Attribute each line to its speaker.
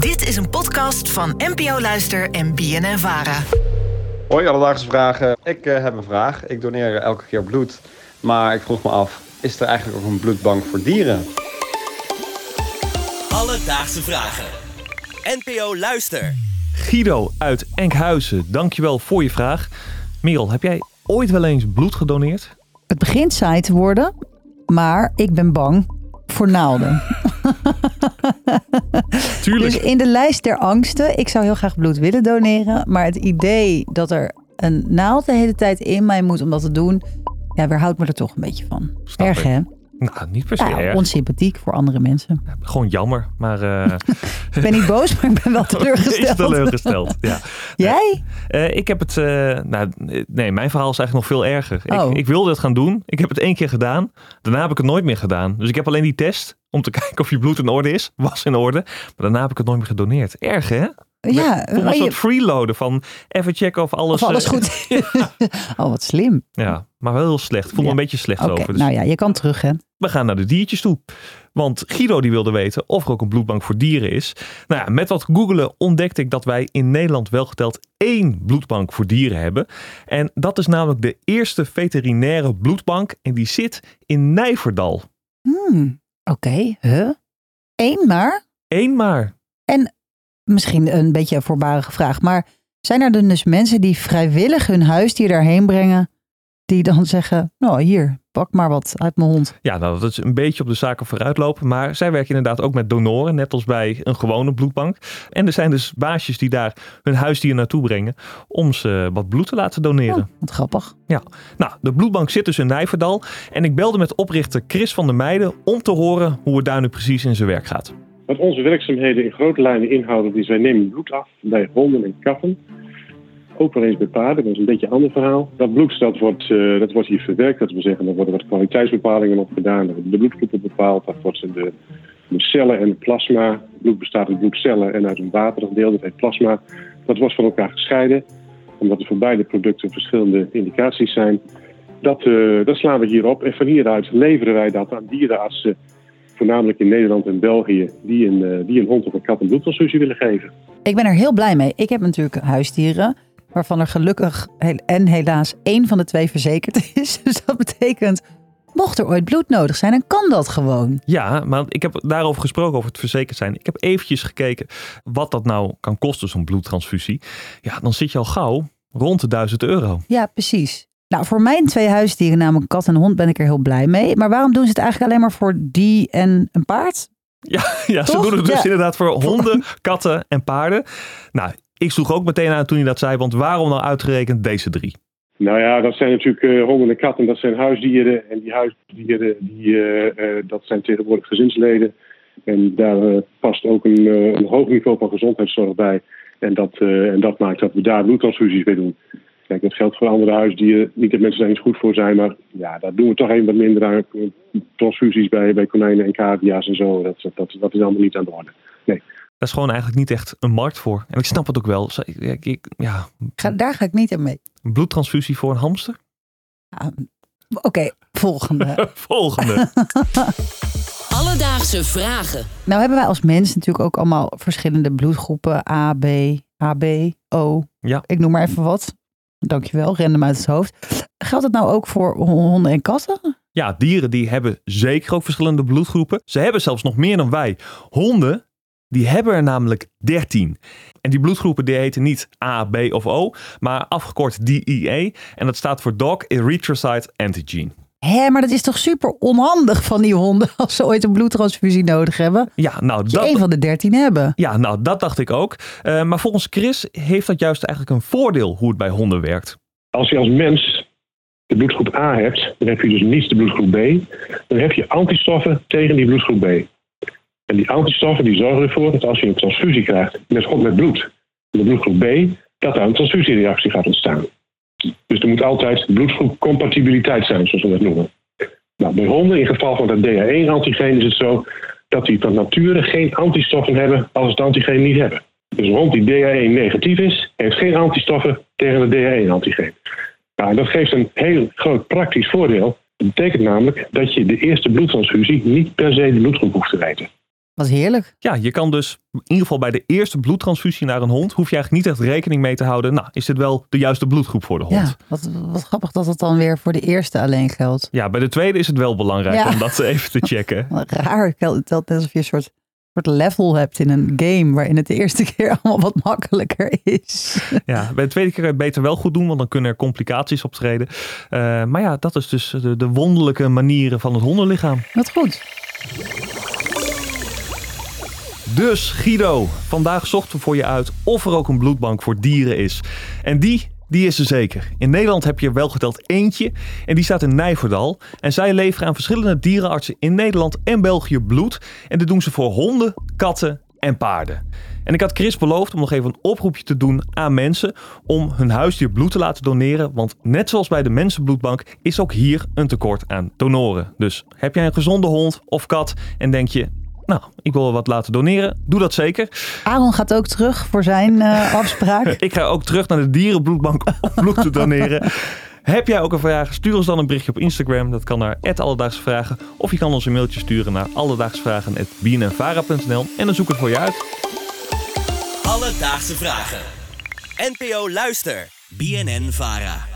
Speaker 1: Dit is een podcast van NPO Luister en BNN Vara.
Speaker 2: Hoi, alledaagse vragen. Ik eh, heb een vraag. Ik doneer elke keer bloed. Maar ik vroeg me af, is er eigenlijk ook een bloedbank voor dieren?
Speaker 3: Alledaagse vragen. NPO Luister.
Speaker 4: Guido uit Enkhuizen, dankjewel voor je vraag. Merel, heb jij ooit wel eens bloed gedoneerd?
Speaker 5: Het begint saai te worden, maar ik ben bang voor naalden.
Speaker 4: Tuurlijk.
Speaker 5: Dus in de lijst der angsten, ik zou heel graag bloed willen doneren, maar het idee dat er een naald de hele tijd in mij moet om dat te doen, ja, weerhoudt me er toch een beetje van.
Speaker 4: Snap
Speaker 5: Erg
Speaker 4: ik.
Speaker 5: hè?
Speaker 4: Nou, niet per se
Speaker 5: Ja,
Speaker 4: erg.
Speaker 5: onsympathiek voor andere mensen.
Speaker 4: Gewoon jammer, maar eh
Speaker 5: Ik ben niet boos, maar ik ben wel
Speaker 4: is
Speaker 5: teleurgesteld.
Speaker 4: teleurgesteld. Ja.
Speaker 5: Jij?
Speaker 4: Eh, ik heb het, eh, nou, nee, mijn verhaal is eigenlijk nog veel erger.
Speaker 5: Oh.
Speaker 4: Ik, ik wilde het gaan doen. Ik heb het één keer gedaan. Daarna heb ik het nooit meer gedaan. Dus ik heb alleen die test om te kijken of je bloed in orde is. Was in orde. Maar daarna heb ik het nooit meer gedoneerd. Erg hè?
Speaker 5: Ja,
Speaker 4: Voor een soort freeloaden van even checken of alles...
Speaker 5: of alles
Speaker 4: eh,
Speaker 5: goed. oh, wat slim.
Speaker 4: Ja, maar wel heel slecht. Voel me
Speaker 5: Ja.
Speaker 4: een beetje slecht over. Dus
Speaker 5: nou ja, je kan terug hè.
Speaker 4: we gaan naar de diertjes toe. Want Guido die wilde weten of er ook een bloedbank voor dieren is. Nou ja, met wat googelen ontdekte ik dat wij in Nederland wel geteld één bloedbank voor dieren hebben. En dat is namelijk de eerste veterinaire bloedbank. En die zit in Nijverdal.
Speaker 5: Hmm, Oké, huh? Eén maar?
Speaker 4: Eén maar.
Speaker 5: Misschien een beetje een voorbarige vraag, maar zijn er dus mensen die vrijwillig hun huisdier daarheen brengen, die dan zeggen, nou hier, pak maar wat uit mijn hond.
Speaker 4: Ja, nou, dat is een beetje op de zaken vooruitlopen. Maar zij werken inderdaad ook met donoren, net als bij een gewone bloedbank. En er zijn dus baasjes die daar hun huisdier naartoe brengen om ze wat bloed te laten doneren.
Speaker 5: Oh, wat grappig.
Speaker 4: Nou, de bloedbank zit dus in Nijverdal. En ik belde met oprichter Chris van der Meijden om te horen hoe het daar nu precies in zijn werk gaat.
Speaker 6: Wat onze werkzaamheden in grote lijnen inhouden, is wij nemen bloed af bij honden en katten. Ook wel eens bij paarden, dat is een beetje een ander verhaal. Dat bloed wordt, eh, dat wordt hier verwerkt, dat wil zeggen, er worden wat kwaliteitsbepalingen op gedaan. Er worden de bloedgroepen bepaald, dat wordt de, de cellen en het plasma. Het bloed bestaat uit bloedcellen en uit een waterig deel, dat heet plasma. Dat wordt van elkaar gescheiden, omdat er voor beide producten verschillende indicaties zijn. Dat, eh, slaan we hier op en van hieruit leveren wij dat aan dierenartsen voornamelijk in Nederland en België, die een, eh, die een hond of een kat een bloedtransfusie willen geven.
Speaker 5: Ik ben er heel blij mee. Ik heb natuurlijk huisdieren, waarvan er gelukkig en helaas één van de twee verzekerd is. Dus dat betekent, mocht er ooit bloed nodig zijn, dan kan dat gewoon.
Speaker 4: Ja, maar ik heb daarover gesproken, over het verzekerd zijn. Ik heb eventjes gekeken wat dat nou kan kosten, zo'n bloedtransfusie. Ja, dan zit je al gauw rond de 1000 euro.
Speaker 5: Ja, precies. Nou, voor mijn twee huisdieren, namelijk kat en hond, ben ik er heel blij mee. Maar waarom doen ze het eigenlijk alleen maar voor die en een paard?
Speaker 4: Ja, ja ze doen het dus
Speaker 5: Ja.
Speaker 4: inderdaad voor honden, katten en paarden. Nou, ik sloeg ook meteen aan toen hij dat zei, want waarom nou uitgerekend deze drie?
Speaker 6: Nou ja, dat zijn natuurlijk eh, honden en katten, dat zijn huisdieren. En die huisdieren, die, eh, eh, dat zijn tegenwoordig gezinsleden. En daar past ook een, eh, een hoog niveau van gezondheidszorg bij. En dat, eh, en dat maakt dat we daar bloedtransfusies mee doen. Kijk, dat geldt voor andere huisdieren. Niet dat mensen daar eens goed voor zijn, maar ja, daar doen we toch even wat minder aan. Transfusies bij, bij konijnen en cavia's en zo. Dat, dat, dat is allemaal niet aan de orde.
Speaker 4: Daar is gewoon eigenlijk niet echt een markt voor. En ik snap het ook wel. Ik- ik- ja,
Speaker 5: Ga, daar ga ik niet aan mee.
Speaker 4: een bloedtransfusie voor een hamster?
Speaker 5: Ja, Oké, volgende.
Speaker 4: Volgende.
Speaker 7: Alledaagse vragen.
Speaker 5: nou hebben wij als mens natuurlijk ook allemaal verschillende bloedgroepen. A, B, AB, O.
Speaker 4: Ja.
Speaker 5: Ik noem maar even wat. Dankjewel, random uit het hoofd. Geldt het nou ook voor honden en katten?
Speaker 4: Ja, dieren die hebben zeker ook verschillende bloedgroepen. Ze hebben zelfs nog meer dan wij. Honden, die hebben er namelijk 13. En die bloedgroepen die heten niet A, B of O, maar afgekort DEA. En dat staat voor Dog Erythrocyte Antigen.
Speaker 5: Hé, maar dat is toch super onhandig van die honden als ze ooit een bloedtransfusie nodig hebben.
Speaker 4: Ja, nou
Speaker 5: Dat
Speaker 4: dat,
Speaker 5: van de dertien hebben.
Speaker 4: ja, nou, dat dacht ik ook. Eh, maar volgens Chris heeft dat juist eigenlijk een voordeel hoe het bij honden werkt.
Speaker 6: Als je als mens de bloedgroep A hebt, dan heb je dus niet de bloedgroep B. Dan heb je antistoffen tegen die bloedgroep B. En die antistoffen die zorgen ervoor dat als je een transfusie krijgt met, met bloed, de bloedgroep B, dat daar een transfusiereactie gaat ontstaan. Dus er moet altijd bloedgroepcompatibiliteit zijn, zoals we dat noemen. Nou, bij honden, in geval van dat DH1-antigeen, is het zo dat die van nature geen antistoffen hebben als ze het antigeen niet hebben. Dus een hond die DH1 negatief is, heeft geen antistoffen tegen het DH1-antigeen. Nou, dat geeft een heel groot praktisch voordeel. Dat betekent namelijk dat je de eerste bloedtransfusie niet per se de bloedgroep hoeft te weten.
Speaker 5: Heerlijk.
Speaker 4: Ja, je kan dus in ieder geval bij de eerste bloedtransfusie naar een hond, hoef je eigenlijk niet echt rekening mee te houden. Nou, is dit wel de juiste bloedgroep voor de hond?
Speaker 5: Ja, wat, wat grappig dat het dan weer voor de eerste alleen geldt.
Speaker 4: Ja, bij de tweede is het wel belangrijk
Speaker 5: Ja.
Speaker 4: om dat even te checken.
Speaker 5: Raar, het telt net alsof je een soort, soort level hebt in een game waarin het de eerste keer allemaal wat makkelijker is.
Speaker 4: Ja, bij de tweede keer kan je het beter wel goed doen, want dan kunnen er complicaties optreden. Eh, maar ja, dat is dus de, de wonderlijke manieren van het hondenlichaam.
Speaker 5: Wat goed.
Speaker 4: Dus Guido, vandaag zochten we voor je uit of er ook een bloedbank voor dieren is. En die, die is er zeker. In Nederland heb je er wel geteld eentje en die staat in Nijverdal. En zij leveren aan verschillende dierenartsen in Nederland en België bloed. En dit doen ze voor honden, katten en paarden. En ik had Chris beloofd om nog even een oproepje te doen aan mensen om hun huisdier bloed te laten doneren. Want net zoals bij de Mensenbloedbank is ook hier een tekort aan donoren. Dus heb jij een gezonde hond of kat en denk je, nou, ik wil wat laten doneren. Doe dat zeker.
Speaker 5: Aaron gaat ook terug voor zijn eh, afspraak.
Speaker 4: Ik ga ook terug naar de dierenbloedbank om bloed te doneren. Heb jij ook een vraag? Stuur ons dan een berichtje op Instagram. Dat kan naar Alledaagse Vragen. Of je kan ons een mailtje sturen naar alledaagsvragen.bnnvara.nl en dan zoek ik het voor je uit.
Speaker 3: Alledaagse vragen. NPO Luister. BNN Vara.